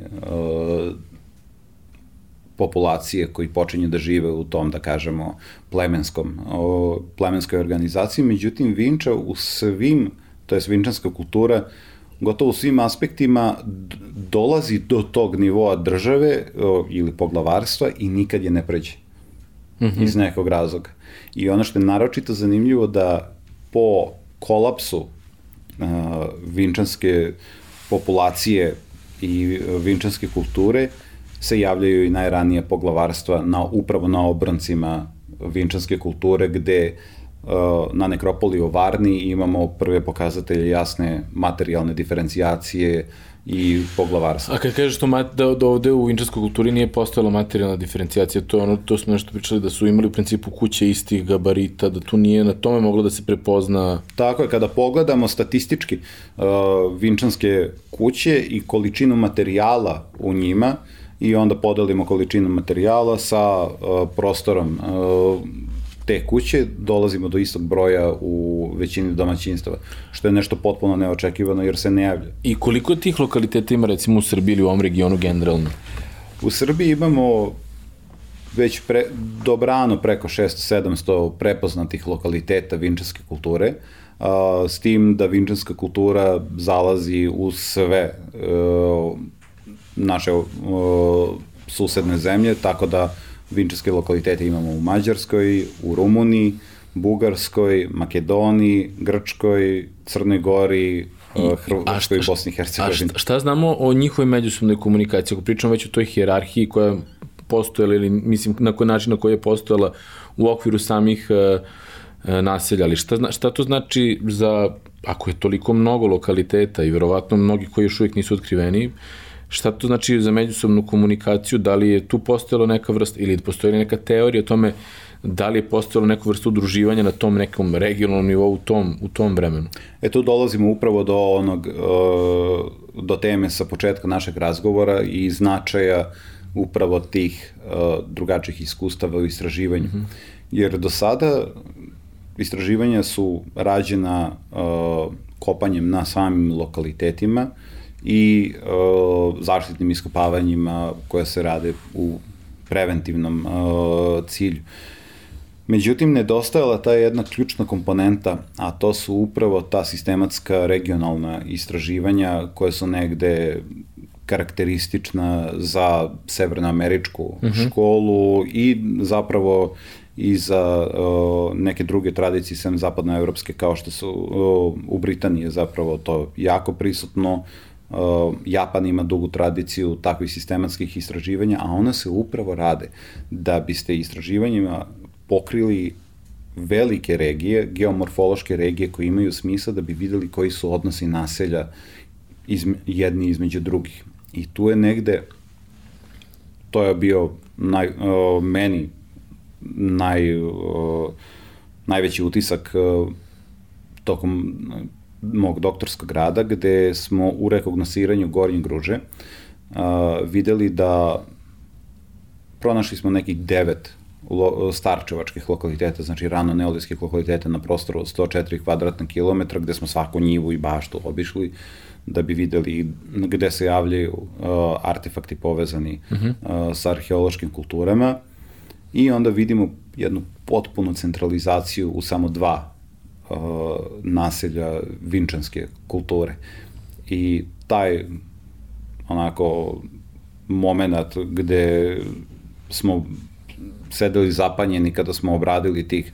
populacije koji počinju da žive u tom, da kažemo, plemenskom, o, plemenskoj organizaciji. Međutim, Vinča u svim, to je vinčanska kultura, gotovo u svim aspektima dolazi do tog nivoa države o, ili poglavarstva i nikad je ne pređe. Mm -hmm. Iz nekog razloga. I ono što je naročito zanimljivo da po kolapsu uh, vinčanske populacije i vinčanske kulture se javljaju i najranije poglavarstva na, upravo na obrancima vinčanske kulture gde uh, na nekropoli u Varni imamo prve pokazatelje jasne materijalne diferencijacije i poglavarstva. A kad kažeš to da, da ovde u vinčarskoj kulturi nije postojala materijalna diferencijacija, to, ono, to smo nešto pričali da su imali u principu kuće istih gabarita, da tu nije na tome moglo da se prepozna... Tako je, kada pogledamo statistički uh, vinčanske kuće i količinu materijala u njima, i onda podelimo količinu materijala sa uh, prostorom uh, te kuće dolazimo do istog broja u većini domaćinstava, što je nešto potpuno neočekivano jer se ne javlja. I koliko tih lokaliteta ima recimo u Srbiji ili u ovom regionu generalno? U Srbiji imamo već pre, dobrano preko 600-700 prepoznatih lokaliteta vinčanske kulture, a, s tim da vinčanska kultura zalazi u sve uh, naše uh, susedne zemlje, tako da vinčarske lokalitete imamo u Mađarskoj, u Rumuniji, Bugarskoj, Makedoniji, Grčkoj, Crnoj Gori, I, Hrvatskoj i Bosni i Hercegovini. A šta, znamo o njihovoj međusobnoj komunikaciji? Ako pričamo već o toj hijerarhiji koja postojala ili mislim na koji način na koji je postojala u okviru samih uh, naselja, ali šta, šta to znači za, ako je toliko mnogo lokaliteta i verovatno mnogi koji još uvijek nisu otkriveni, Šta to znači za međusobnu komunikaciju? Da li je tu postojala neka vrsta ili postoji neka teorija o tome da li je postojalo neku vrstu udruživanja na tom nekom regionalnom nivou u tom, u tom vremenu? E tu dolazimo upravo do onog, e, do teme sa početka našeg razgovora i značaja upravo tih e, drugačijih iskustava u istraživanju. Mm -hmm. Jer do sada istraživanja su rađena e, kopanjem na samim lokalitetima, i uh, zaštitnim iskopavanjima koje se rade u preventivnom uh, cilju. Međutim, nedostajala ta jedna ključna komponenta, a to su upravo ta sistematska regionalna istraživanja koje su negde karakteristična za severnoameričku mhm. -huh. školu i zapravo i za uh, neke druge tradicije sem zapadnoevropske kao što su uh, u Britaniji zapravo to jako prisutno Uh, Japan ima dugu tradiciju takvih sistematskih istraživanja, a ona se upravo rade da biste istraživanjima pokrili velike regije, geomorfološke regije koje imaju smisla da bi videli koji su odnosi naselja izme, jedni između drugih. I tu je negde, to je bio naj, uh, meni naj, uh, najveći utisak uh, tokom mog doktorskog rada, gde smo u rekognosiranju Gornje Gruže a, videli da pronašli smo nekih devet lo, starčevačkih lokaliteta, znači rano neolitskih lokaliteta na prostoru od 104 kvadratna kilometra, gde smo svaku njivu i baštu obišli, da bi videli gde se javljaju uh, artefakti povezani uh -huh. uh, sa arheološkim kulturama i onda vidimo jednu potpunu centralizaciju u samo dva uh, naselja vinčanske kulture. I taj onako moment gde smo sedeli zapanjeni kada smo obradili tih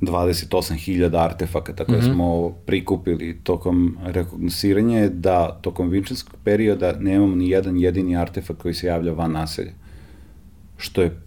28.000 artefakata koje mm -hmm. smo prikupili tokom rekognosiranja je da tokom vinčanskog perioda nemamo ni jedan jedini artefakt koji se javlja van naselja. Što je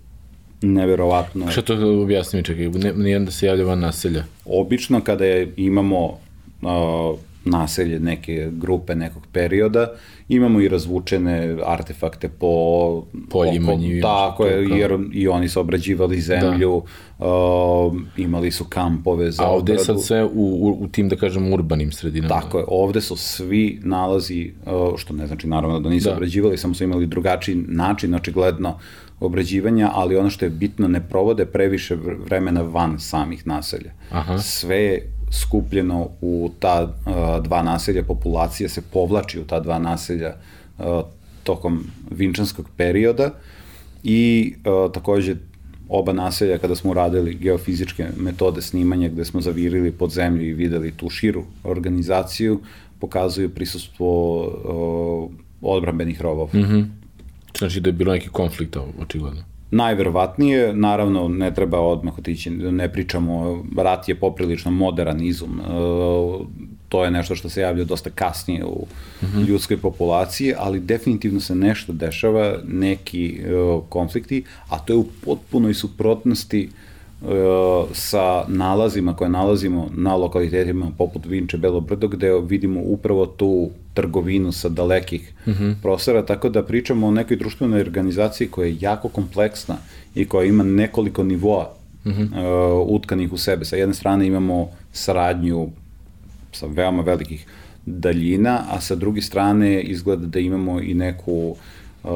neverovatno. Što to objasni mi, čekaj, nijedan da se javlja van naselja? Obično kada je, imamo uh, naselje neke grupe nekog perioda, imamo i razvučene artefakte po poljima njih. Tako je, jer i oni su obrađivali zemlju, da. uh, imali su kampove za A ovde obradu. je sad sve u, u, u tim, da kažem, urbanim sredinama. Tako je, ovde su svi nalazi, uh, što ne znači naravno da nisu da. obrađivali, samo su imali drugačiji način, očigledno, obrađivanja, ali ono što je bitno, ne provode previše vremena van samih naselja. Aha. Sve je skupljeno u ta uh, dva naselja, populacija se povlači u ta dva naselja uh, tokom vinčanskog perioda i uh, takođe oba naselja kada smo uradili geofizičke metode snimanja gde smo zavirili pod zemlju i videli tu širu organizaciju, pokazuju prisustvo uh, odbrambenih rovova. Mm -hmm. Znači da je bilo neki konflikt, očigledno. Najverovatnije, naravno ne treba odmah otići, ne pričamo, rat je poprilično modern izum, uh, to je nešto što se javlja dosta kasnije u -hmm. ljudskoj populaciji, ali definitivno se nešto dešava, neki uh, konflikti, a to je u potpunoj suprotnosti uh, sa nalazima koje nalazimo na lokalitetima poput Vinče Belo Brdo, gde vidimo upravo tu trgovinu sa dalekih mm -hmm. prostora, tako da pričamo o nekoj društvenoj organizaciji koja je jako kompleksna i koja ima nekoliko nivoa mm -hmm. uh, utkanih u sebe. Sa jedne strane imamo saradnju sa veoma velikih daljina, a sa druge strane izgleda da imamo i neku, uh,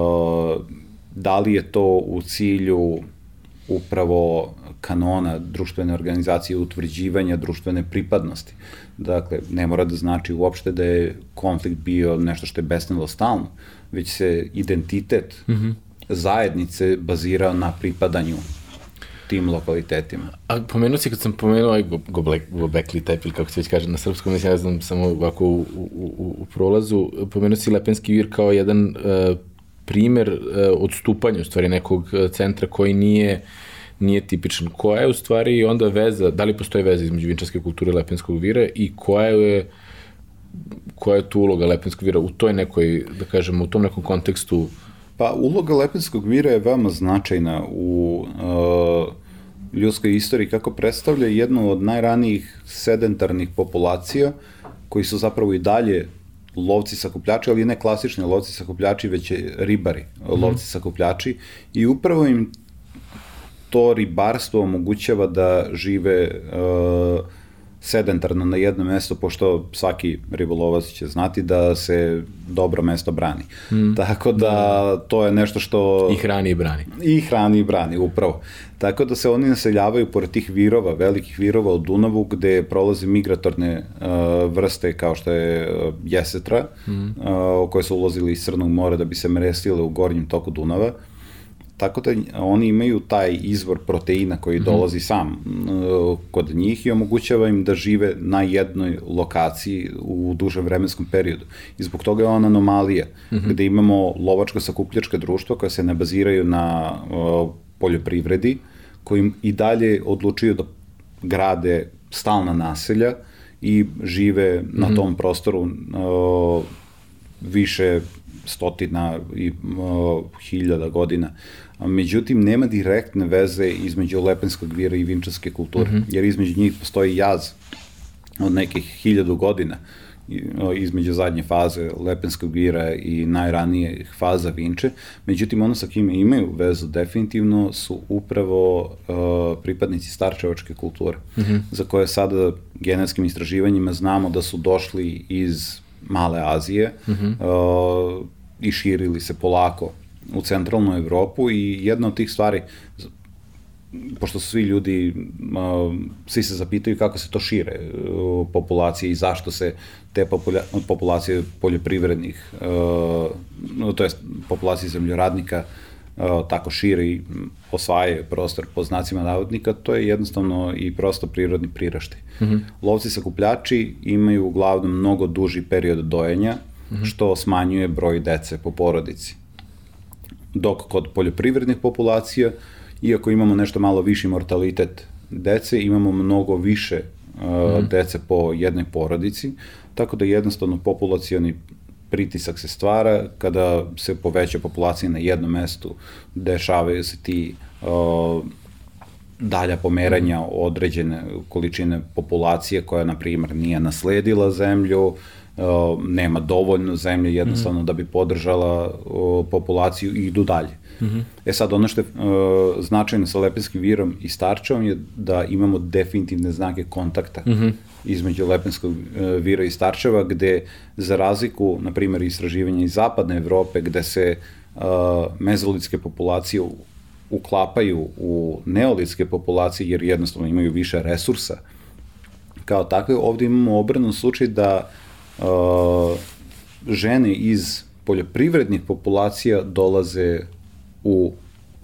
da li je to u cilju upravo kanona društvene organizacije utvrđivanja društvene pripadnosti. Dakle, ne mora da znači uopšte da je konflikt bio nešto što je besnilo stalno, već se identitet mm -hmm. zajednice bazirao na pripadanju tim lokalitetima. A pomenuo si kad sam pomenuo ovaj gobekli tepil, kako se već kaže na srpskom, mislim, ja znam samo ovako u, u, u, u prolazu, pomenuo si Lepenski vir kao jedan uh, primer uh, odstupanja u stvari nekog e, centra koji nije nije tipičan. Koja je u stvari onda veza, da li postoji veza između vinčarske kulture Lepenskog vira i koja je koja je tu uloga Lepenskog vira u toj nekoj, da kažemo, u tom nekom kontekstu Pa uloga Lepenskog vira je veoma značajna u uh, ljudskoj istoriji kako predstavlja jednu od najranijih sedentarnih populacija koji su zapravo i dalje lovci sakupljači, ali ne klasični lovci sakupljači, već ribari, mm. lovci sakupljači i upravo im to ribarstvo omogućava da žive uh, sedentarno na jednom mestu, pošto svaki ribolovac će znati da se dobro mesto brani. Mm. Tako da, da to je nešto što... I hrani i brani. I hrani i brani, upravo. Tako da se oni naseljavaju pored tih virova, velikih virova u Dunavu, gde prolaze migratorne uh, vrste kao što je uh, jesetra, mm. uh, koje su ulazili iz Crnog mora da bi se mrestile u gornjem toku Dunava. Uh, Tako da oni imaju taj izvor proteina koji mm -hmm. dolazi sam uh, kod njih i omogućava im da žive na jednoj lokaciji u dužem vremenskom periodu. I zbog toga je ona anomalija, mm -hmm. gde imamo lovačko-sakupljačka društva koja se ne baziraju na uh, poljoprivredi, koji i dalje odlučuju da grade stalna naselja i žive mm -hmm. na mhm. tom prostoru uh, više stotina i uh, hiljada godina međutim nema direktne veze između Lepenskog vira i vinčarske kulture, mm -hmm. jer između njih postoji jaz od nekih hiljadu godina između zadnje faze Lepenskog vira i najranije faza Vinče. Međutim, ono sa kime imaju vezu definitivno su upravo uh, pripadnici starčevačke kulture, mm -hmm. za koje sada genetskim istraživanjima znamo da su došli iz Male Azije mm -hmm. uh, i širili se polako u centralnu Evropu i jedna od tih stvari pošto su svi ljudi, svi se zapitaju kako se to šire populacije i zašto se te populacije poljoprivrednih, to je populacije zemljoradnika, tako šire i osvajaju prostor po znacima navodnika, to je jednostavno i prosto prirodni priraštaj. Mm -hmm. Lovci sakupljači imaju uglavnom mnogo duži period dojenja, mm -hmm. što smanjuje broj dece po porodici dok kod poljoprivrednih populacija, iako imamo nešto malo viši mortalitet dece, imamo mnogo više uh, mm. dece po jednoj porodici, tako da jednostavno populacioni pritisak se stvara kada se poveća populacija na jednom mestu, dešavaju se ti uh, dalja pomeranja mhm. određene količine populacije koja, na primjer, nije nasledila zemlju, Uh, nema dovoljno zemlje jednostavno mm -hmm. da bi podržala uh, populaciju i idu dalje. Mm -hmm. E sad, ono što je uh, značajno sa Lepenskim virom i Starčevom je da imamo definitivne znake kontakta mm -hmm. između Lepenskog uh, vira i Starčeva, gde za razliku, na primjer, istraživanja iz zapadne Evrope, gde se uh, mezolitske populacije uklapaju u neolitske populacije jer jednostavno imaju više resursa kao takve, ovde imamo obranu slučaj da uh, žene iz poljoprivrednih populacija dolaze u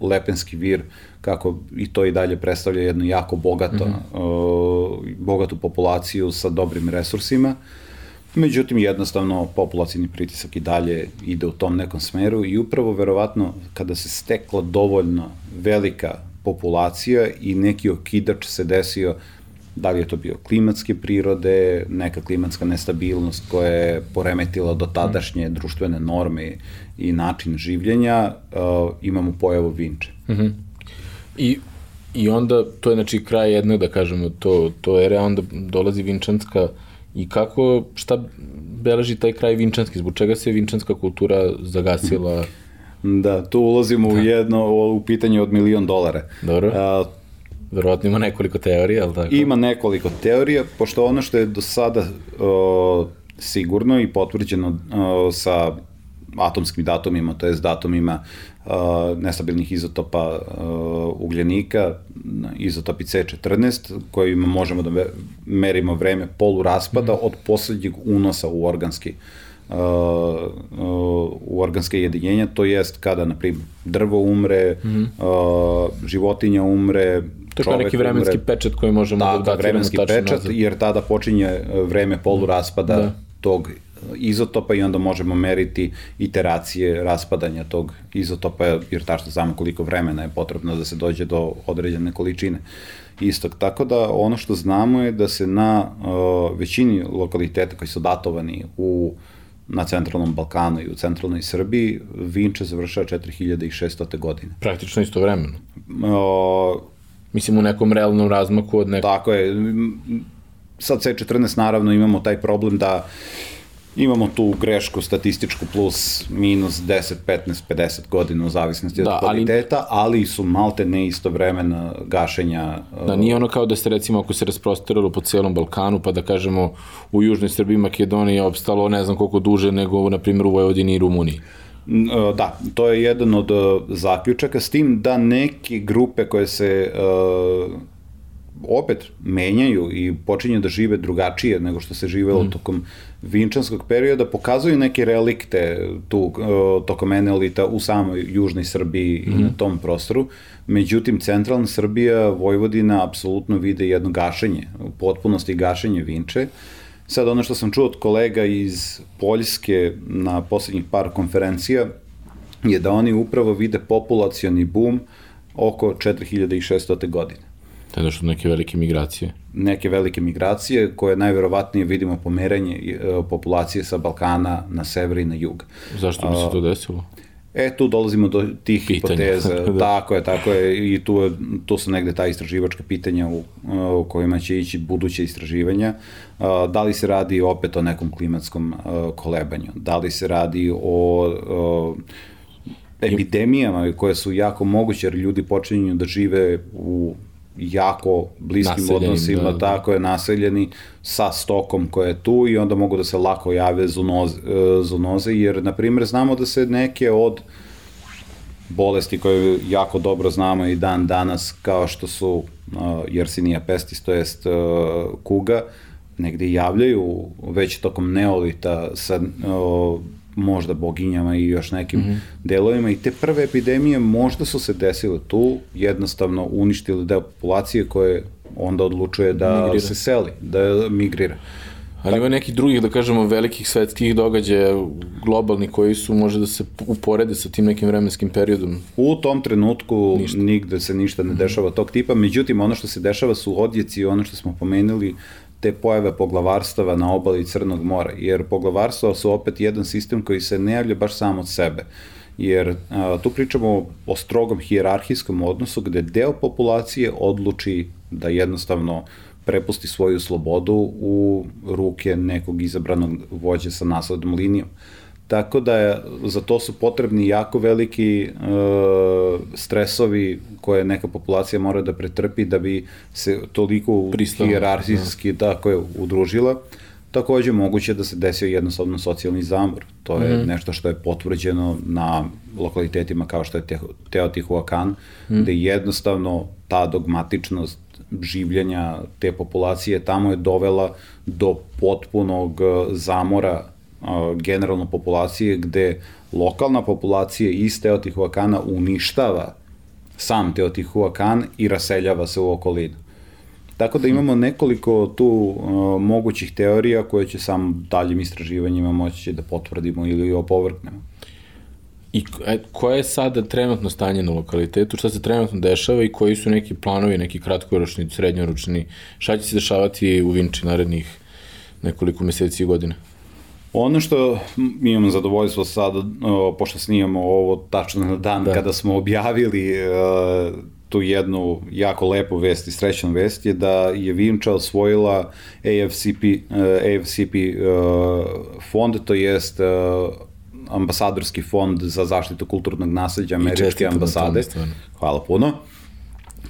Lepenski vir, kako i to i dalje predstavlja jednu jako bogato, mm -hmm. uh, bogatu populaciju sa dobrim resursima. Međutim, jednostavno, populacijni pritisak i dalje ide u tom nekom smeru i upravo, verovatno, kada se stekla dovoljno velika populacija i neki okidač se desio da li je to bio klimatske prirode, neka klimatska nestabilnost koja je poremetila do tadašnje društvene norme i način življenja, uh, imamo pojavu vinče. Mm -hmm. I, I onda, to je znači kraj jedne, da kažemo, to, to ere, onda dolazi vinčanska i kako, šta beleži taj kraj vinčanski, zbog čega se vinčanska kultura zagasila? Da, tu ulazimo da. u jedno, u pitanje od milion dolara. Dobro. A, Verovatno ima nekoliko teorija, ali tako? Ima nekoliko teorija, pošto ono što je do sada uh, sigurno i potvrđeno uh, sa atomskim datumima, to je s datumima uh, nestabilnih izotopa uh, ugljenika, izotopi C14, kojima možemo da merimo vreme poluraspada mm. od poslednjeg unosa u organski uh, u organske jedinjenja, to jest kada, na primjer, drvo umre, mm -hmm. uh, životinja umre, To je neki vremenski umre, pečat koji možemo da, da dati vremenski pečat, naziv. jer tada počinje e, vreme poluraspada da. tog izotopa i onda možemo meriti iteracije raspadanja tog izotopa, jer tačno znamo koliko vremena je potrebno da se dođe do određene količine istog. Tako da ono što znamo je da se na uh, većini lokaliteta koji su datovani u na centralnom Balkanu i u centralnoj Srbiji, Vinče završava 4600. godine. Praktično isto vremeno. Uh, Mislim, u nekom realnom razmaku od nekog... Tako je. Sad C14 naravno imamo taj problem da imamo tu grešku statističku plus minus 10, 15, 50 godina u zavisnosti da, od kvaliteta, ali, ali su malte ne isto vremena gašenja. Da, nije ono kao da se recimo ako se rasprostiralo po celom Balkanu, pa da kažemo u Južnoj Srbiji Makedoniji je opstalo ne znam koliko duže nego na primjer u Vojvodini i Rumuniji. E, da, to je jedan od e, zaključaka, s tim da neke grupe koje se uh, opet menjaju i počinju da žive drugačije nego što se živelo mm. tokom vinčanskog perioda, pokazuju neke relikte tu, uh, tokom enelita u samoj južnoj Srbiji mm. i na mm. tom prostoru. Međutim, centralna Srbija, Vojvodina, apsolutno vide jedno gašenje, u potpunosti gašenje vinče. Uh, Sad ono što sam čuo od kolega iz Poljske na poslednjih par konferencija je da oni upravo vide populacioni boom oko 4600. godine. To je došlo do neke velike migracije. Neke velike migracije koje najverovatnije vidimo pomeranje e, populacije sa Balkana na sever i na jug. Zašto bi se to desilo? E, tu dolazimo do tih pitanja. hipoteza. [laughs] da. Tako je, tako je. I tu, tu su negde ta istraživačka pitanja u, u kojima će ići buduće istraživanja. Da li se radi opet o nekom klimatskom kolebanju? Da li se radi o, o epidemijama koje su jako moguće jer ljudi počinju da žive u jako bliskim naseljeni, odnosima, da, tako je, naseljeni sa stokom koja je tu i onda mogu da se lako jave zoonoze, zoonoze jer, na primjer, znamo da se neke od bolesti koje jako dobro znamo i dan danas, kao što su uh, Yersinia pestis, to jest uh, kuga, negde javljaju već tokom neolita sa uh, možda boginjama i još nekim mm -hmm. delovima i te prve epidemije možda su se desile tu, jednostavno uništili deo populacije koje onda odlučuje da migrira. se seli, da migrira. Ali ima nekih drugih, da kažemo, velikih svetskih događaja globalni koji su može da se uporede sa tim nekim vremenskim periodom? U tom trenutku ništa. nigde se ništa ne dešava tog tipa, međutim ono što se dešava su odjeci, ono što smo pomenuli, te pojave poglavarstava na obali Crnog mora, jer poglavarstva su opet jedan sistem koji se ne javlja baš sam od sebe jer a, tu pričamo o strogom hijerarhijskom odnosu gde deo populacije odluči da jednostavno prepusti svoju slobodu u ruke nekog izabranog vođe sa naslednom linijom. Tako da je, za to su potrebni jako veliki e, stresovi koje neka populacija mora da pretrpi da bi se toliko hijerarhijski da. tako je udružila. Takođe moguće da se desio jednostavno socijalni zamor. To je mm -hmm. nešto što je potvrđeno na lokalitetima kao što je Teotihuacan, mm -hmm. gde jednostavno ta dogmatičnost življenja te populacije tamo je dovela do potpunog zamora generalno populacije gde lokalna populacija iz Teotihuacana uništava sam Teotihuacan i raseljava se u okolinu. Tako da imamo nekoliko tu uh, mogućih teorija koje će sam daljim istraživanjima moći da potvrdimo ili opovrgnemo. I e, koje je sada trenutno stanje na lokalitetu, šta se trenutno dešava i koji su neki planovi, neki kratkoročni, srednjoročni, šta će se dešavati u Vinči narednih nekoliko meseci i godina? Ono što mi imamo zadovoljstvo sada, pošto snijamo ovo tačno na dan da. kada smo objavili e, tu jednu jako lepu vest i srećnu vest je da je Vinča osvojila AFCP, e, AFCP e, fond, to jest ambasadorski fond za zaštitu kulturnog nasledđa američke ambasade. Hvala puno.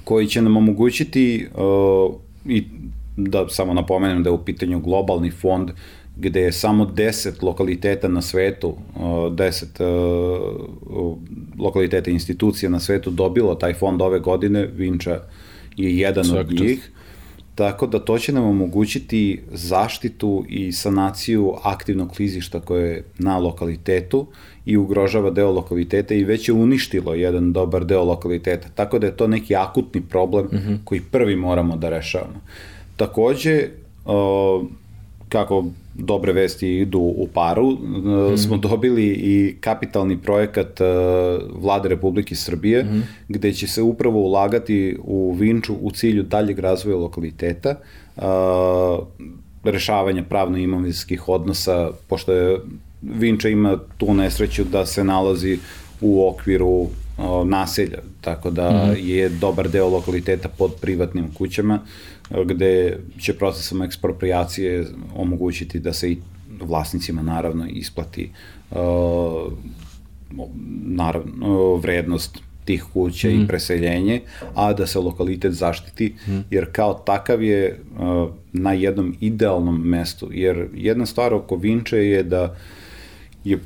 Koji će nam omogućiti uh, i da samo napomenem da je u pitanju globalni fond gde je samo 10 lokaliteta na svetu, 10 uh, lokaliteta institucija na svetu dobilo taj fond ove godine, Vinča je jedan Svak od njih. Tako da to će nam omogućiti zaštitu i sanaciju aktivnog klizišta koje je na lokalitetu i ugrožava deo lokaliteta i već je uništilo jedan dobar deo lokaliteta. Tako da je to neki akutni problem mm -hmm. koji prvi moramo da rešavamo. Takođe, kako dobre vesti idu u paru, mm. smo dobili i kapitalni projekat vlade Republike Srbije, mm. gde će se upravo ulagati u Vinču u cilju daljeg razvoja lokaliteta, rešavanja pravno-imovinskih odnosa, pošto je Vinča ima tu nesreću da se nalazi u okviru naselja, tako da mm. je dobar deo lokaliteta pod privatnim kućama, gde će procesom ekspropriacije omogućiti da se i vlasnicima naravno isplati uh, naravno vrednost tih kuća mm. i mhm. preseljenje, a da se lokalitet zaštiti, mm. jer kao takav je uh, na jednom idealnom mestu, jer jedna stvar oko Vinče je da je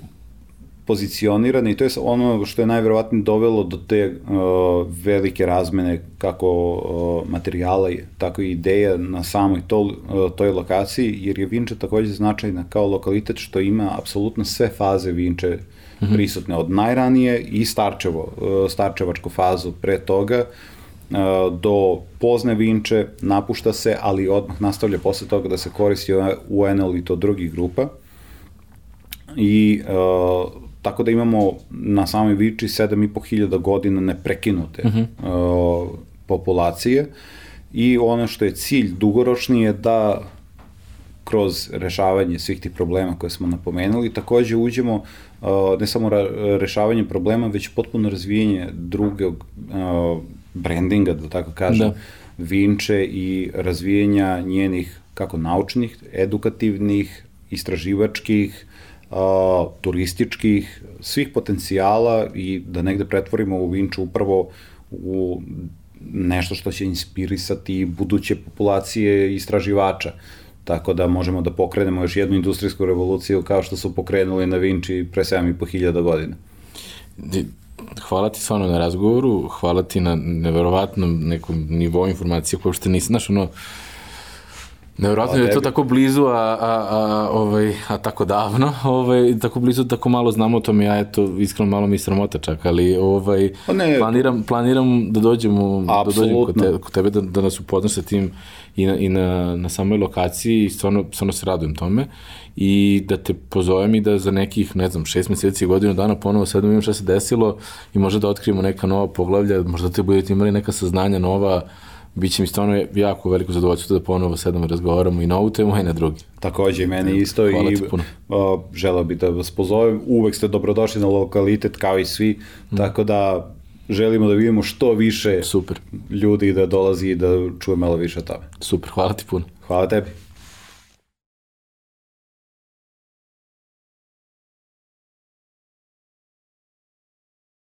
pozicionirane i to je ono što je najverovatnije dovelo do te uh, velike razmene kako uh, materijala, tako i ideja na samoj to, uh, toj lokaciji, jer je Vinča takođe značajna kao lokalitet što ima apsolutno sve faze Vinče mm -hmm. prisutne, od najranije i Starčevo, uh, Starčevačku fazu pre toga, uh, do pozne Vinče, napušta se, ali odmah nastavlja posle toga da se koristi u NL i to drugih grupa. I uh, Tako da imamo na samoj Viči 7500 godina neprekinute uh. -huh. uh, populacije i ono što je cilj dugoročni je da kroz rešavanje svih tih problema koje smo napomenuli, takođe uđemo uh, ne samo rešavanje problema, već potpuno razvijenje drugog uh, brandinga, da tako kažem, da. Vinče i razvijenja njenih kako naučnih, edukativnih, istraživačkih, a, turističkih, svih potencijala i da negde pretvorimo u Vinču upravo u nešto što će inspirisati buduće populacije istraživača. Tako da možemo da pokrenemo još jednu industrijsku revoluciju kao što su pokrenuli na Vinči pre 7500 godina. Hvala ti stvarno na razgovoru, hvala ti na neverovatnom nekom nivou informacije koje uopšte nisam, znaš, ono, Nevjerojatno je to tako blizu, a, a, a, ovaj, a tako davno, [laughs] ovaj, tako blizu, tako malo znamo o tome, ja eto, iskreno malo mi sramota čak, ali ovaj, pa ne, planiram, planiram da dođemo, da dođem kod, te, kod tebe, da, da nas upoznaš sa tim i na, i na, na samoj lokaciji i stvarno, stvarno se radujem tome. I da te pozovem i da za nekih, ne znam, šest meseci, godinu dana ponovo sad da šta se desilo i možda da otkrijemo neka nova poglavlja, možda te budete imali neka saznanja nova, Biće mi stvarno jako veliko zadovoljstvo da ponovo sedamo razgovaramo i na ovu temu i na drugi. Takođe, i meni isto Hvala i puno. Uh, želeo bih da vas pozovem. Uvek ste dobrodošli na lokalitet kao i svi, mm. tako da želimo da vidimo što više Super. ljudi da dolazi i da čuje malo više o tome. Super, hvala ti puno. Hvala tebi.